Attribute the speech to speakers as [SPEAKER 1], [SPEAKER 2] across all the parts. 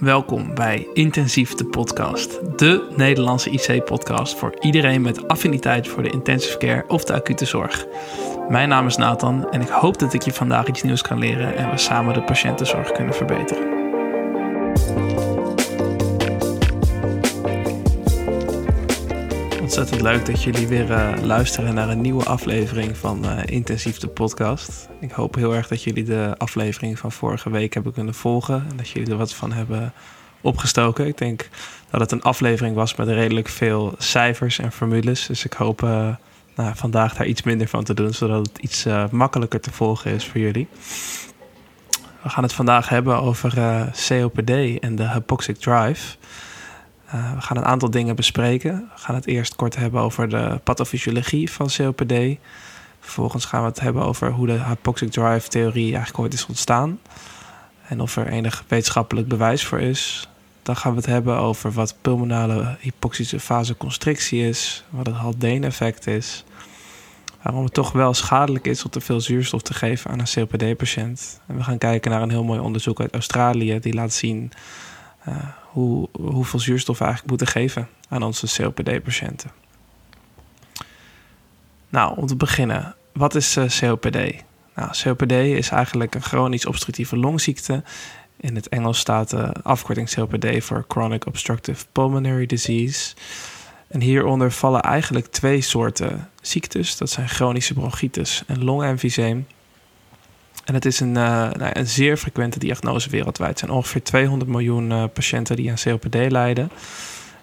[SPEAKER 1] welkom bij Intensief de Podcast, de Nederlandse IC-podcast voor iedereen met affiniteit voor de intensive care of de acute zorg. Mijn naam is Nathan en ik hoop dat ik je vandaag iets nieuws kan leren en we samen de patiëntenzorg kunnen verbeteren. Ontzettend leuk dat jullie weer uh, luisteren naar een nieuwe aflevering van uh, Intensief de Podcast. Ik hoop heel erg dat jullie de aflevering van vorige week hebben kunnen volgen en dat jullie er wat van hebben opgestoken. Ik denk dat het een aflevering was met redelijk veel cijfers en formules. Dus ik hoop uh, nou, vandaag daar iets minder van te doen, zodat het iets makkelijker te volgen is voor jullie. We gaan het vandaag hebben over COPD en de hypoxic drive. Uh, we gaan een aantal dingen bespreken. We gaan het eerst kort hebben over de pathofysiologie van COPD. Vervolgens gaan we het hebben over hoe de hypoxic drive theorie eigenlijk ooit is ontstaan. En of er enig wetenschappelijk bewijs voor is. Dan gaan we het hebben over wat pulmonale hypoxische vasoconstrictie is. Wat het Haldane-effect is. Waarom het toch wel schadelijk is om te veel zuurstof te geven aan een COPD-patiënt. En we gaan kijken naar een heel mooi onderzoek uit Australië. Die laat zien uh, hoe, hoeveel zuurstof we eigenlijk moeten geven aan onze COPD-patiënten. Nou, om te beginnen, wat is uh, COPD? Nou, COPD is eigenlijk een chronisch obstructieve longziekte. In het Engels staat de afkorting COPD voor Chronic Obstructive Pulmonary Disease. En hieronder vallen eigenlijk twee soorten ziektes. Dat zijn chronische bronchitis en longemfyseem. En het is een, uh, nou, een zeer frequente diagnose wereldwijd. Er zijn ongeveer 200 miljoen uh, patiënten die aan COPD lijden.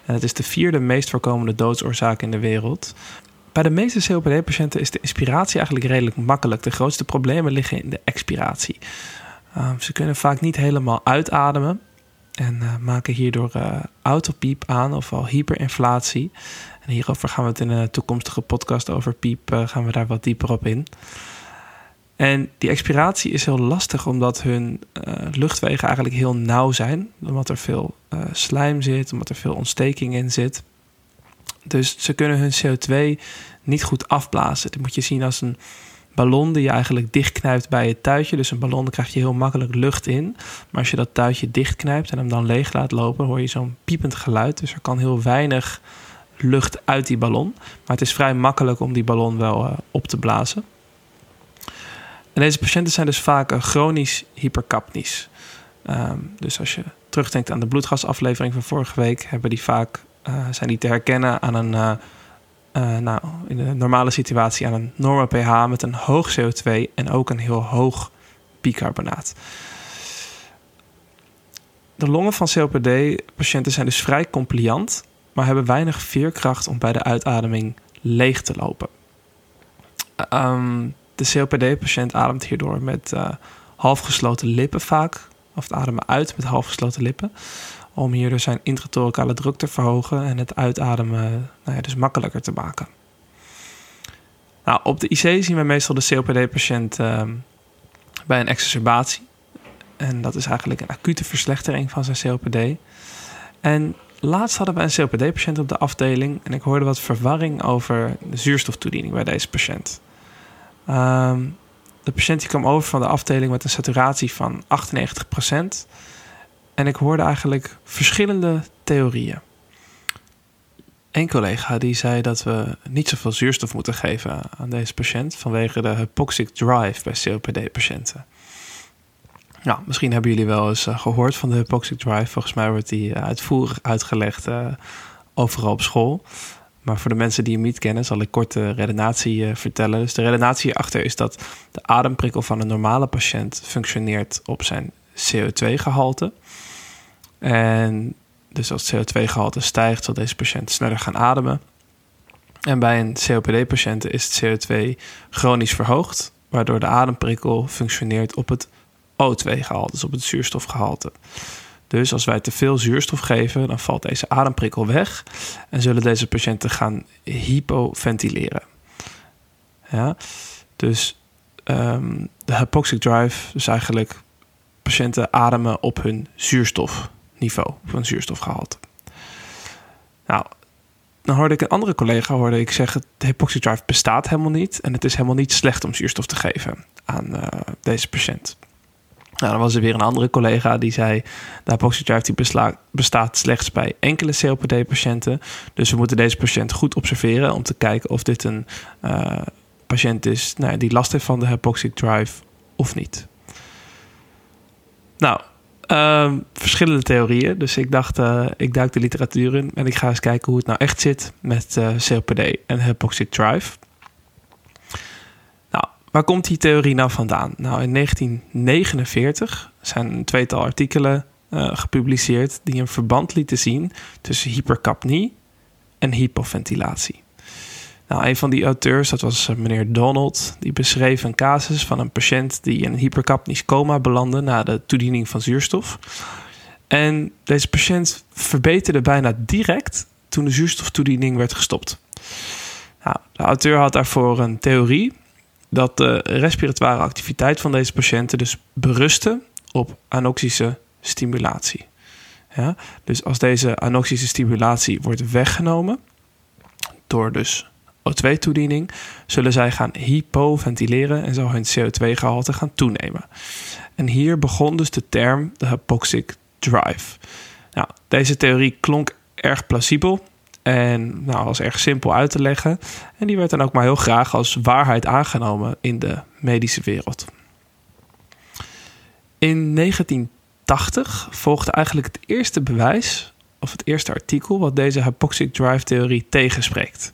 [SPEAKER 1] En het is de vierde meest voorkomende doodsoorzaak in de wereld. Bij de meeste COPD-patiënten is de inspiratie eigenlijk redelijk makkelijk. De grootste problemen liggen in de expiratie. Uh, ze kunnen vaak niet helemaal uitademen en uh, maken hierdoor autopiep aan, ofwel hyperinflatie. En hierover gaan we het in een toekomstige podcast over piep, gaan we daar wat dieper op in. En die expiratie is heel lastig omdat hun uh, luchtwegen eigenlijk heel nauw zijn. Omdat er veel uh, slijm zit, omdat er veel ontsteking in zit. Dus ze kunnen hun CO2 niet goed afblazen. Dat moet je zien als een ballon die je eigenlijk dichtknijpt bij het tuitje. Dus een ballon, krijg je heel makkelijk lucht in. Maar als je dat tuitje dichtknijpt en hem dan leeg laat lopen, hoor je zo'n piepend geluid. Dus er kan heel weinig lucht uit die ballon. Maar het is vrij makkelijk om die ballon wel uh, op te blazen. En deze patiënten zijn dus vaak chronisch hypercapnisch. Um, dus als je terugdenkt aan de bloedgasaflevering van vorige week, hebben die vaak, uh, zijn die te herkennen aan een, uh, nou, in normale situatie aan een norme pH met een hoog CO2 en ook een heel hoog bicarbonaat. De longen van COPD-patiënten zijn dus vrij compliant, maar hebben weinig veerkracht om bij de uitademing leeg te lopen. Um, de COPD-patiënt ademt hierdoor met uh, halfgesloten lippen vaak. Of ademen uit met halfgesloten lippen. Om hierdoor zijn intratoricale druk te verhogen en het uitademen nou ja, dus makkelijker te maken. Nou, op de IC zien we meestal de COPD-patiënt uh, bij een exacerbatie. En dat is eigenlijk een acute verslechtering van zijn COPD. En laatst hadden we een COPD-patiënt op de afdeling en ik hoorde wat verwarring over de zuurstoftoediening bij deze patiënt. Um, de patiënt die kwam over van de afdeling met een saturatie van 98%. En ik hoorde eigenlijk verschillende theorieën. Een collega die zei dat we niet zoveel zuurstof moeten geven aan deze patiënt vanwege de hypoxic drive bij COPD-patiënten. Nou, misschien hebben jullie wel eens uh, gehoord van de hypoxic drive. Volgens mij wordt die uh, uitvoerig uitgelegd uh, overal op school. Maar voor de mensen die hem niet kennen, zal ik kort de redenatie uh, vertellen. Dus de redenatie hierachter is dat de ademprikkel van een normale patiënt functioneert op zijn CO2-gehalte. En dus als het CO2-gehalte stijgt, zal deze patiënt sneller gaan ademen. En bij een COPD-patiënt is het CO2 chronisch verhoogd, waardoor de ademprikkel functioneert op het O2-gehalte, dus op het zuurstofgehalte. Dus als wij te veel zuurstof geven, dan valt deze ademprikkel weg en zullen deze patiënten gaan hypoventileren. Ja, dus um, de hypoxic drive, dus eigenlijk patiënten ademen op hun zuurstofniveau, hun zuurstofgehalte. Nou, dan hoorde ik een andere collega hoorde ik zeggen: de hypoxic drive bestaat helemaal niet en het is helemaal niet slecht om zuurstof te geven aan uh, deze patiënt. Nou, dan was er weer een andere collega die zei... de drive bestaat slechts bij enkele COPD-patiënten. Dus we moeten deze patiënt goed observeren... om te kijken of dit een uh, patiënt is nou, die last heeft van de hypoxic drive of niet. Nou, uh, verschillende theorieën. Dus ik dacht, uh, ik duik de literatuur in... en ik ga eens kijken hoe het nou echt zit met uh, COPD en hypoxic drive... Waar komt die theorie nou vandaan? Nou, in 1949 zijn een tweetal artikelen uh, gepubliceerd die een verband lieten zien tussen hypercapnie en hypoventilatie. Nou, een van die auteurs, dat was eh, meneer Donald, die beschreef een casus van een patiënt die in een hypercapnisch coma belandde na de toediening van zuurstof. En deze patiënt verbeterde bijna direct toen de zuurstoftoediening werd gestopt. Nou, de auteur had daarvoor een theorie dat de respiratoire activiteit van deze patiënten dus berustte op anoxische stimulatie. Ja, dus als deze anoxische stimulatie wordt weggenomen door dus O2-toediening, zullen zij gaan hypoventileren en zal hun CO2-gehalte gaan toenemen. En hier begon dus de term de hypoxic drive. Nou, deze theorie klonk erg plausibel, en nou, was erg simpel uit te leggen. En die werd dan ook maar heel graag als waarheid aangenomen in de medische wereld. In 1980 volgde eigenlijk het eerste bewijs, of het eerste artikel, wat deze hypoxic drive theorie tegenspreekt.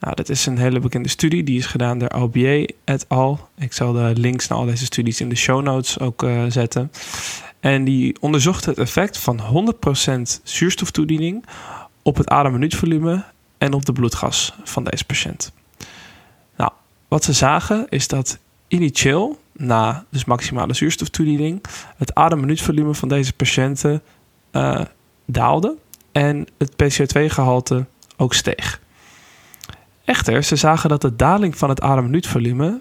[SPEAKER 1] Nou, dat is een hele bekende studie, die is gedaan door Albier et al. Ik zal de links naar al deze studies in de show notes ook uh, zetten. En die onderzocht het effect van 100% zuurstoftoediening op het ademminuutvolume en op de bloedgas van deze patiënt. Nou, wat ze zagen is dat initieel, na dus maximale zuurstoftoediening, het ademminuutvolume van deze patiënten uh, daalde en het PCO2-gehalte ook steeg. Echter, ze zagen dat de daling van het ademminuutvolume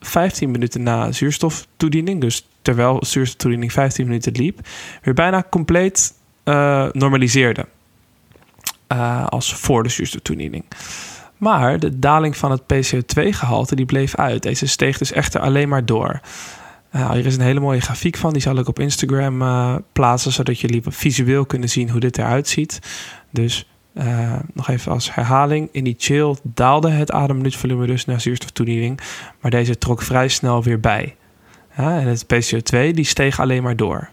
[SPEAKER 1] 15 minuten na zuurstoftoediening, dus terwijl zuurstoftoediening 15 minuten liep, weer bijna compleet uh, normaliseerde. Uh, als voor de zuurstoftoediening. Maar de daling van het PCO2-gehalte die bleef uit. Deze steeg dus echter alleen maar door. Uh, hier is een hele mooie grafiek van. Die zal ik op Instagram uh, plaatsen, zodat jullie visueel kunnen zien hoe dit eruit ziet. Dus nog even als herhaling. In die chill daalde het ademminuutvolume dus naar zuurstoftoediening. Maar deze trok vrij snel weer bij. en het PCO2 die steeg alleen maar door.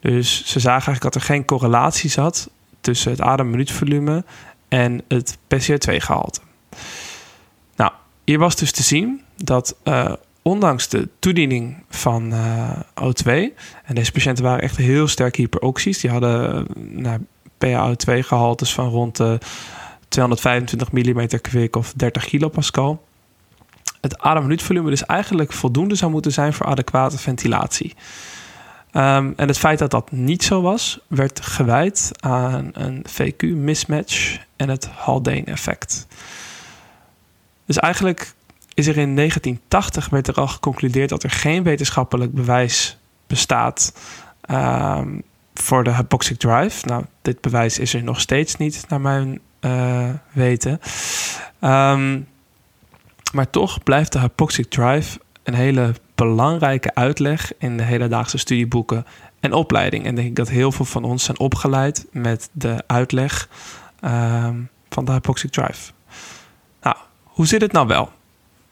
[SPEAKER 1] Dus ze zagen eigenlijk dat er geen correlatie zat tussen het ademminuutvolume en het PCO2-gehalte. Nou, hier was dus te zien dat uh, ondanks de toediening van uh, O2, en deze patiënten waren echt heel sterk hyperoxisch, die hadden nou, PaO2-gehaltes van rond de 225 mm kwik of 30 kilopascal. Het ademminuutvolume dus eigenlijk voldoende zou moeten zijn voor adequate ventilatie. Um, en het feit dat dat niet zo was, werd gewijd aan een VQ-mismatch en het Haldane-effect. Dus eigenlijk is er in 1980 werd er al geconcludeerd dat er geen wetenschappelijk bewijs bestaat um, voor de hypoxic drive. Nou, dit bewijs is er nog steeds niet, naar mijn uh, weten. Um, maar toch blijft de hypoxic drive een hele belangrijke uitleg in de hedendaagse studieboeken en opleiding. En denk ik dat heel veel van ons zijn opgeleid met de uitleg uh, van de hypoxic drive. Nou, hoe zit het nou wel?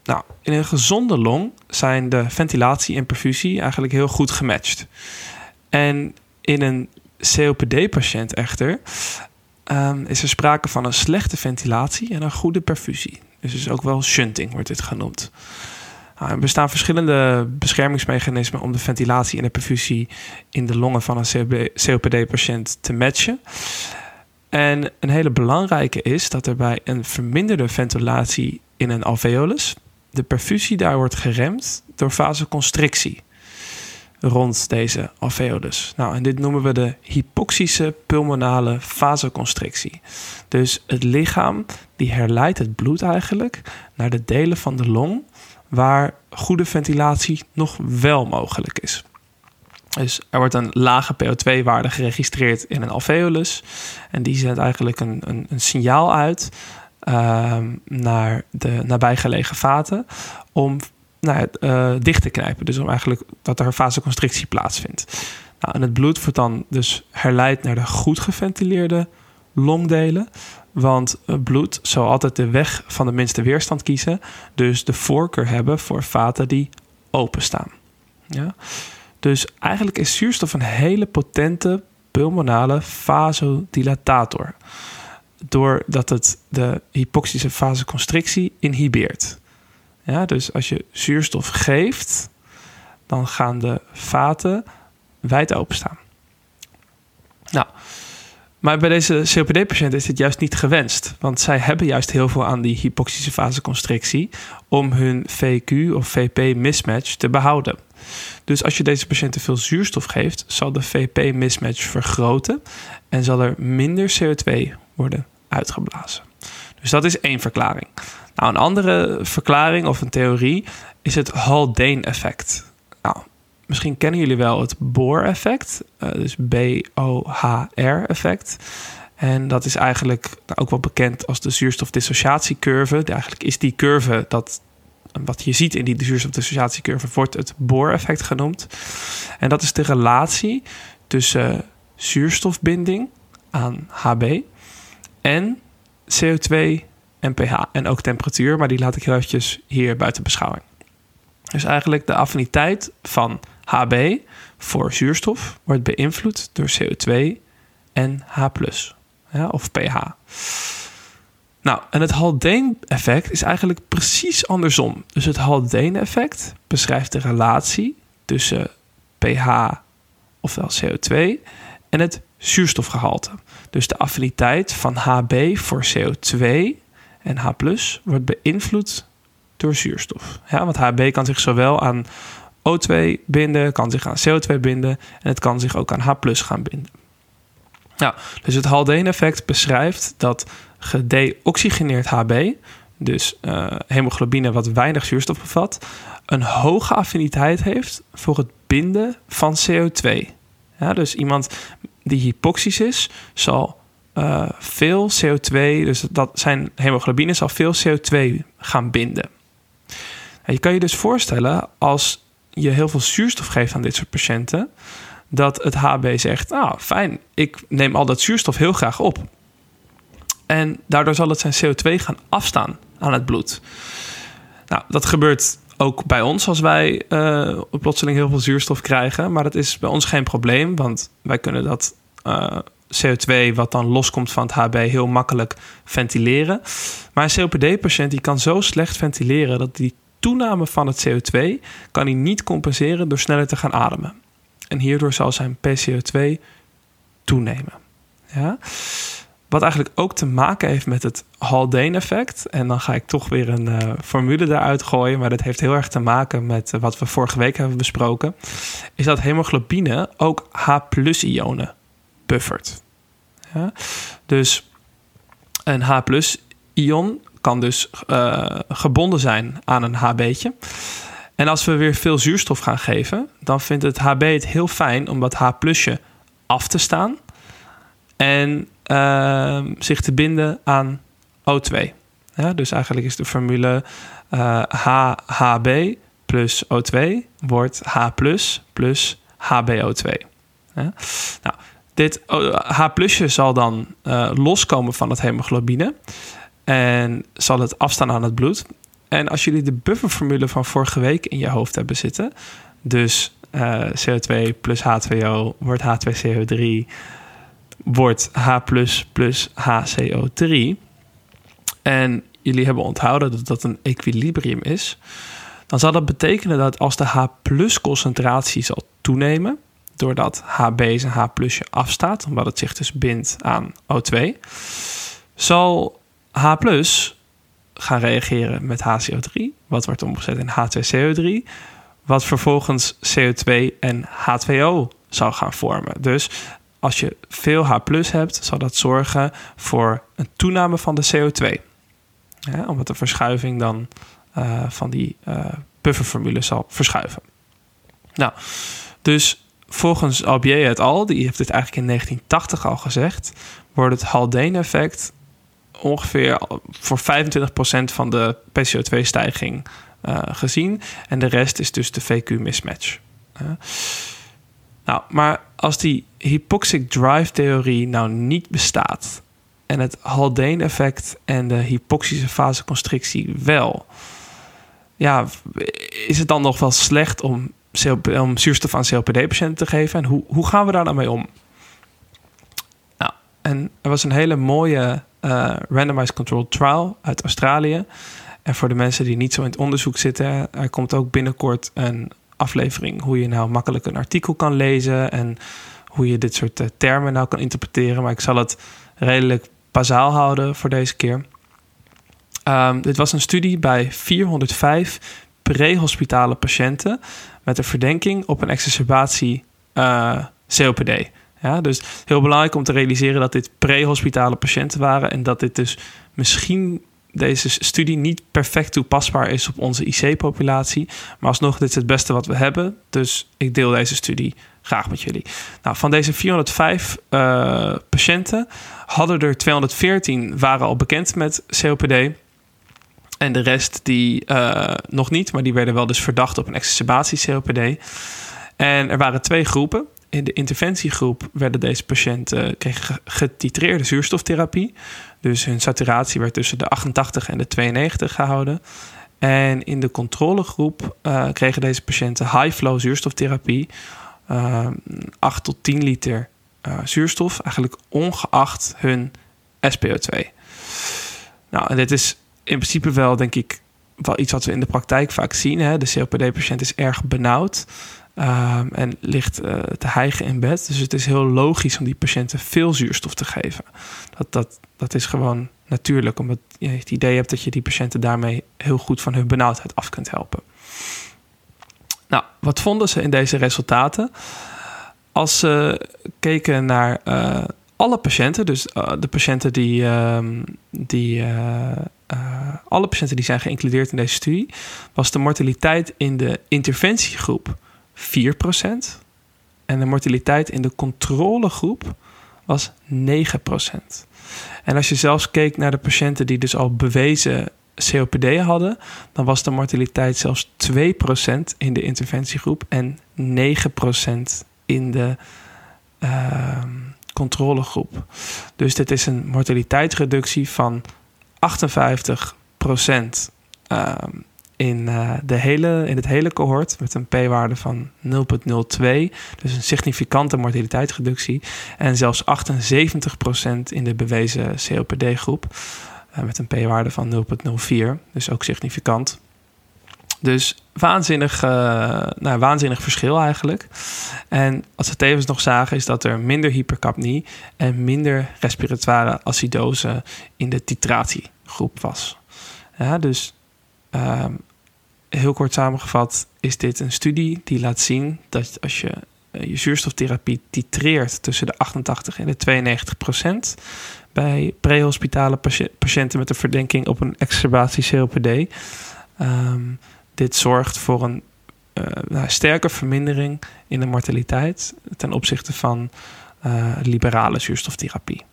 [SPEAKER 1] Nou, in een gezonde long zijn de ventilatie en perfusie eigenlijk heel goed gematcht. En in een COPD-patiënt echter um, is er sprake van een slechte ventilatie en een goede perfusie. Dus is ook wel shunting wordt dit genoemd. Nou, er bestaan verschillende beschermingsmechanismen om de ventilatie en de perfusie in de longen van een COPD-patiënt te matchen. En een hele belangrijke is dat er bij een verminderde ventilatie in een alveolus de perfusie daar wordt geremd door vasoconstrictie rond deze alveolus. Nou, en dit noemen we de hypoxische pulmonale vasoconstrictie. Dus het lichaam die herleidt het bloed eigenlijk naar de delen van de long waar goede ventilatie nog wel mogelijk is. Dus er wordt een lage PO2-waarde geregistreerd in een alveolus. En die zendt eigenlijk een, een, een signaal uit uh, naar de nabijgelegen vaten. om nou, uh, dicht te knijpen. Dus om eigenlijk dat er vasoconstrictie plaatsvindt. Nou, en het bloed wordt dan dus herleid naar de goed geventileerde longdelen. Want bloed zal altijd de weg van de minste weerstand kiezen. Dus de voorkeur hebben voor vaten die openstaan. Ja? Dus eigenlijk is zuurstof een hele potente pulmonale vasodilatator. Doordat het de hypoxische vasoconstrictie inhibeert. Ja, dus als je zuurstof geeft, dan gaan de vaten wijd openstaan. Nou, maar bij deze COPD-patiënten is dit juist niet gewenst. Want zij hebben juist heel veel aan die hypoxische vasoconstrictie om hun VQ of VP-mismatch te behouden. Dus als je deze patiënten veel zuurstof geeft, zal de VP-mismatch vergroten en zal er minder CO2 worden uitgeblazen. Dus dat is één verklaring. Nou, een andere verklaring of een theorie is het Haldane-effect. Nou, misschien kennen jullie wel het Bohr-effect, uh, dus B-O-H-R-effect. En dat is eigenlijk ook wel bekend als de zuurstofdissociatiecurve. Eigenlijk is die curve dat wat je ziet in die zuurstofdissociatiecurve wordt het Bohr-effect genoemd. En dat is de relatie tussen zuurstofbinding aan Hb en CO2 en pH en ook temperatuur, maar die laat ik heel eventjes hier buiten beschouwing. Dus eigenlijk de affiniteit van Hb voor zuurstof wordt beïnvloed door CO2 en H+, ja, of pH. Nou, en het Haldane-effect is eigenlijk precies andersom. Dus het Haldane-effect beschrijft de relatie tussen pH, ofwel CO2, en het zuurstofgehalte. Dus de affiniteit van Hb voor CO2 en H wordt beïnvloed door zuurstof. Ja, want Hb kan zich zowel aan O2 binden, kan zich aan CO2 binden en het kan zich ook aan H gaan binden. Nou, dus het Haldane-effect beschrijft dat gedeoxygeneerd Hb, dus uh, hemoglobine wat weinig zuurstof bevat, een hoge affiniteit heeft voor het binden van CO2. Ja, dus iemand die hypoxisch is, zal uh, veel CO2, dus dat zijn hemoglobine zal veel CO2 gaan binden. En je kan je dus voorstellen als je heel veel zuurstof geeft aan dit soort patiënten, dat het HB zegt: Nou, fijn, ik neem al dat zuurstof heel graag op. En daardoor zal het zijn CO2 gaan afstaan aan het bloed. Nou, dat gebeurt ook bij ons als wij uh, plotseling heel veel zuurstof krijgen. Maar dat is bij ons geen probleem, want wij kunnen dat uh, CO2 wat dan loskomt van het HB heel makkelijk ventileren. Maar een COPD-patiënt die kan zo slecht ventileren dat die toename van het CO2 kan hij niet compenseren door sneller te gaan ademen. En hierdoor zal zijn PCO2 toenemen. Ja? Wat eigenlijk ook te maken heeft met het Haldane-effect. En dan ga ik toch weer een uh, formule daaruit gooien. Maar dat heeft heel erg te maken met wat we vorige week hebben besproken. Is dat hemoglobine ook H-ionen buffert. Ja? Dus een H-ion kan dus uh, gebonden zijn aan een HB'tje. En als we weer veel zuurstof gaan geven, dan vindt het HB het heel fijn om dat H-plusje af te staan en uh, zich te binden aan O2. Ja, dus eigenlijk is de formule uh, eh, HHB plus O2 wordt H plus plus HBO2. Ja? Nou, dit H plusje zal dan loskomen van het hemoglobine en zal het afstaan aan het bloed. En als jullie de bufferformule van vorige week in je hoofd hebben zitten, dus uh, CO2 plus H2O wordt H2CO3 wordt H plus plus HCO3. En jullie hebben onthouden dat dat een equilibrium is. Dan zal dat betekenen dat als de H plus concentratie zal toenemen, doordat HB zijn H plusje afstaat, omdat het zich dus bindt aan O2, zal H gaan reageren met HCO3, wat wordt omgezet in H2CO3, wat vervolgens CO2 en H2O zal gaan vormen. Dus als je veel H hebt, zal dat zorgen voor een toename van de CO2. Ja, omdat de verschuiving dan uh, van die uh, bufferformule zal verschuiven. Nou, dus volgens Albier et al, die heeft dit eigenlijk in 1980 al gezegd, wordt het Haldane-effect ongeveer voor 25% van de PCO2-stijging gezien. En de rest is dus de VQ-mismatch. nou, maar als die hypoxic drive theorie nou niet bestaat en het Haldane-effect en de hypoxische faseconstrictie wel, ja, is het dan nog wel slecht om, om zuurstof aan COPD-patiënten te geven? En hoe, hoe gaan we daar dan mee om? Nou, en er was een hele mooie uh, randomized controlled trial uit Australië. En voor de mensen die niet zo in het onderzoek zitten, er komt ook binnenkort een aflevering hoe je nou makkelijk een artikel kan lezen en hoe je dit soort eh, termen nou kan interpreteren. Maar ik zal het redelijk bazaal houden voor deze keer. Um, dit was een studie bij 405 prehospitale patiënten met een verdenking op een exacerbatie uh, COPD. Ja, dus heel belangrijk om te realiseren dat dit prehospitale patiënten waren en dat dit dus misschien deze studie niet perfect toepasbaar is op onze IC-populatie. Maar alsnog, dit is het beste wat we hebben. Dus ik deel deze studie graag met jullie. Nou, van deze 405 uh, eh, patiënten hadden er 214 waren al bekend met COPD. En de rest die uh, nog niet, maar die werden wel dus verdacht op een exacerbatie COPD. En er waren twee groepen. In de interventiegroep werden deze patiënten kregen getitreerde zuurstoftherapie. Dus hun saturatie werd tussen de 88 en de 92 gehouden. En in de controlegroep uh, kregen deze patiënten high-flow zuurstoftherapie. Uh, 8 tot 10 liter zuurstof, eigenlijk ongeacht hun SPO2. Nou, en dit is in principe wel, denk ik, wel iets wat we in de praktijk vaak zien. Hè? De COPD-patiënt is erg benauwd. Um, en ligt uh, te hijgen in bed. Dus het is heel logisch om die patiënten veel zuurstof te geven. Dat, dat, dat is gewoon natuurlijk, omdat je het idee hebt dat je die patiënten daarmee heel goed van hun benauwdheid af kunt helpen. Nou, wat vonden ze in deze resultaten? Als ze keken naar uh, alle patiënten, dus uh, de patiënten die, uh, die alle patiënten die zijn geïncludeerd in deze studie, was de mortaliteit in de interventiegroep 4%. En de mortaliteit in de controlegroep was 9%. En als je zelfs keek naar de patiënten die dus al bewezen COPD hadden, dan was de mortaliteit zelfs 2% in de interventiegroep en 9% in de uh, controlegroep. Dus dit is een mortaliteitsreductie van 58% uh, in, uh, de hele, in het hele cohort met een p-waarde van 0,02. Dus een significante mortaliteitsreductie. En zelfs 78% in de bewezen COPD-groep uh, met een p-waarde van 0,04. Dus ook significant. Dus waanzinnig, uh, nou, waanzinnig verschil eigenlijk. En wat we tevens nog zagen is dat er minder hypercapnie en minder respiratoire acidose in de titratiegroep was. Dus um, heel kort samengevat is dit een studie die laat zien dat als je eh, je zuurstoftherapie titreert tussen de 88 en de 92 procent bij prehospitale patiënten met een verdenking op een exacerbatie COPD. Um, dit zorgt voor een uh, sterke vermindering in de mortaliteit ten opzichte van uh, liberale zuurstoftherapie.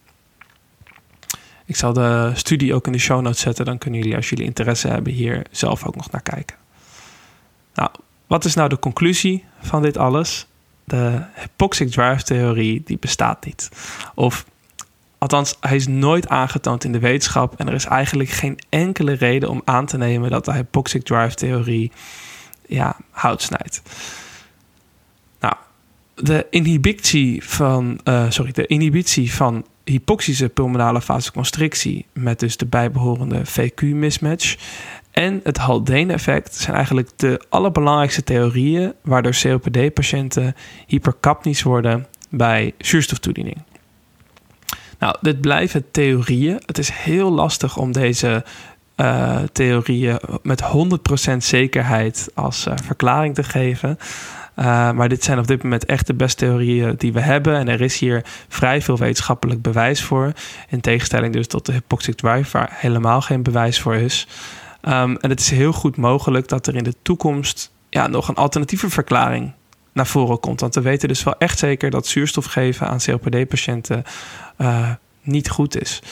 [SPEAKER 1] Ik zal de studie ook in de show notes zetten. Dan kunnen jullie, als jullie interesse hebben, hier zelf ook nog naar kijken. Nou, wat is nou de conclusie van dit alles? De hypoxic drive theorie, die bestaat niet. Of althans, hij is nooit aangetoond in de wetenschap. En er is eigenlijk geen enkele reden om aan te nemen dat de hypoxic drive theorie ja, hout snijdt. Nou, de inhibitie van, uh, sorry, de inhibitie van hypoxische pulmonale vasoconstrictie met dus de bijbehorende VQ-mismatch en het Haldane-effect zijn eigenlijk de allerbelangrijkste theorieën waardoor COPD-patiënten hypercapnisch worden bij zuurstoftoediening. Nou, dit blijven theorieën. Het is heel lastig om deze uh, theorieën met 100% zekerheid als uh, verklaring te geven. Uh, maar dit zijn op dit moment echt de beste theorieën die we hebben. En er is hier vrij veel wetenschappelijk bewijs voor. In tegenstelling dus tot de hypoxic drive, waar helemaal geen bewijs voor is. Um, en het is heel goed mogelijk dat er in de toekomst ja, nog een alternatieve verklaring naar voren komt. Want we weten dus wel echt zeker dat zuurstof geven aan COPD-patiënten uh, niet goed is.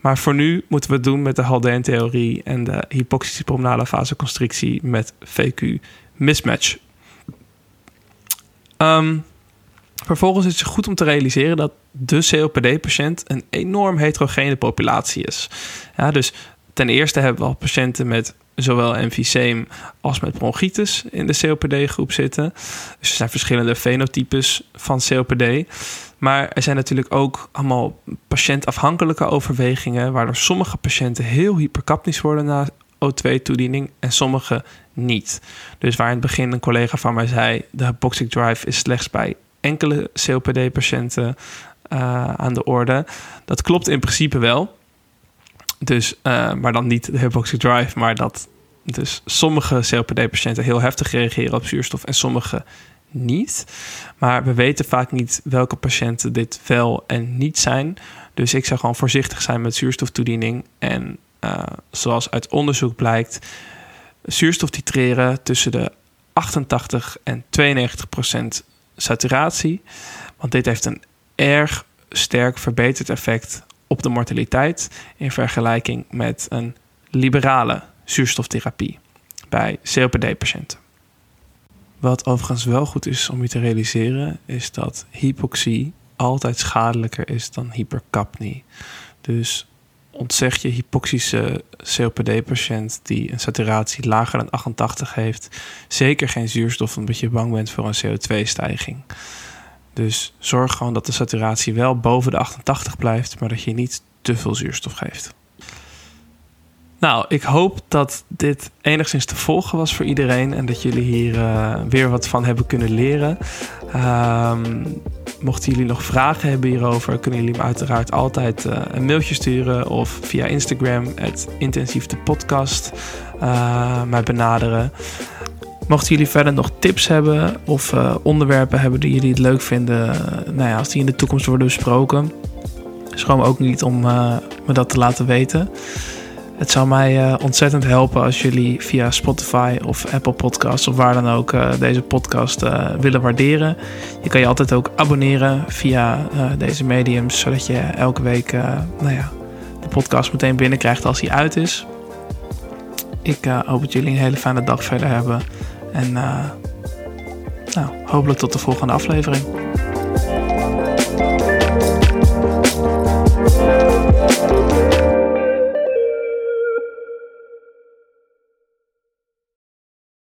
[SPEAKER 1] Maar voor nu moeten we het doen met de Haldane-theorie en de hypoxische pulmonale vasoconstrictie met VQ mismatch. Um, vervolgens is het goed om te realiseren dat de COPD-patiënt een enorm heterogene populatie is. Ja, dus ten eerste hebben we al patiënten met zowel emfyseem als met bronchitis in de COPD-groep zitten. Dus er zijn verschillende fenotypes van COPD. Maar er zijn natuurlijk ook allemaal patiëntafhankelijke overwegingen, waardoor sommige patiënten heel hypercapnisch worden na O2-toediening en sommige niet. Dus waar in het begin een collega van mij zei: de hypoxic drive is slechts bij enkele COPD-patiënten uh, aan de orde. Dat klopt in principe wel. Dus, uh, maar dan niet de hypoxic drive, maar dat dus sommige COPD-patiënten heel heftig reageren op zuurstof en sommige niet. Maar we weten vaak niet welke patiënten dit wel en niet zijn. Dus ik zou gewoon voorzichtig zijn met zuurstoftoediening. En uh, zoals uit onderzoek blijkt, zuurstof titreren tussen de 88 en 92 procent saturatie. Want dit heeft een erg sterk verbeterd effect op de mortaliteit in vergelijking met een liberale zuurstoftherapie bij COPD-patiënten. Wat overigens wel goed is om je te realiseren, is dat hypoxie altijd schadelijker is dan hypercapnie. Dus ontzeg je hypoxische COPD-patiënt die een saturatie lager dan 88 heeft, zeker geen zuurstof omdat je bang bent voor een CO2-stijging. Dus zorg gewoon dat de saturatie wel boven de 88 blijft, maar dat je niet te veel zuurstof geeft. Nou, ik hoop dat dit enigszins te volgen was voor iedereen en dat jullie hier uh, weer wat van hebben kunnen leren. Um, mochten jullie nog vragen hebben hierover, kunnen jullie me uiteraard altijd uh, een mailtje sturen of via Instagram, het intensief de podcast, uh, mij benaderen. Mochten jullie verder nog tips hebben of onderwerpen hebben die jullie het leuk vinden, nou ja, als die in de toekomst worden besproken, schroom ook niet om me dat te laten weten. Het zou mij uh, ontzettend helpen als jullie via Spotify of Apple Podcasts of waar dan ook uh, deze podcast uh, willen waarderen. Je kan je altijd ook abonneren via deze mediums, zodat je elke week nou ja, de podcast meteen binnenkrijgt als hij uit is. Ik hoop dat jullie een hele fijne dag verder hebben. En nou, hopelijk tot de volgende aflevering.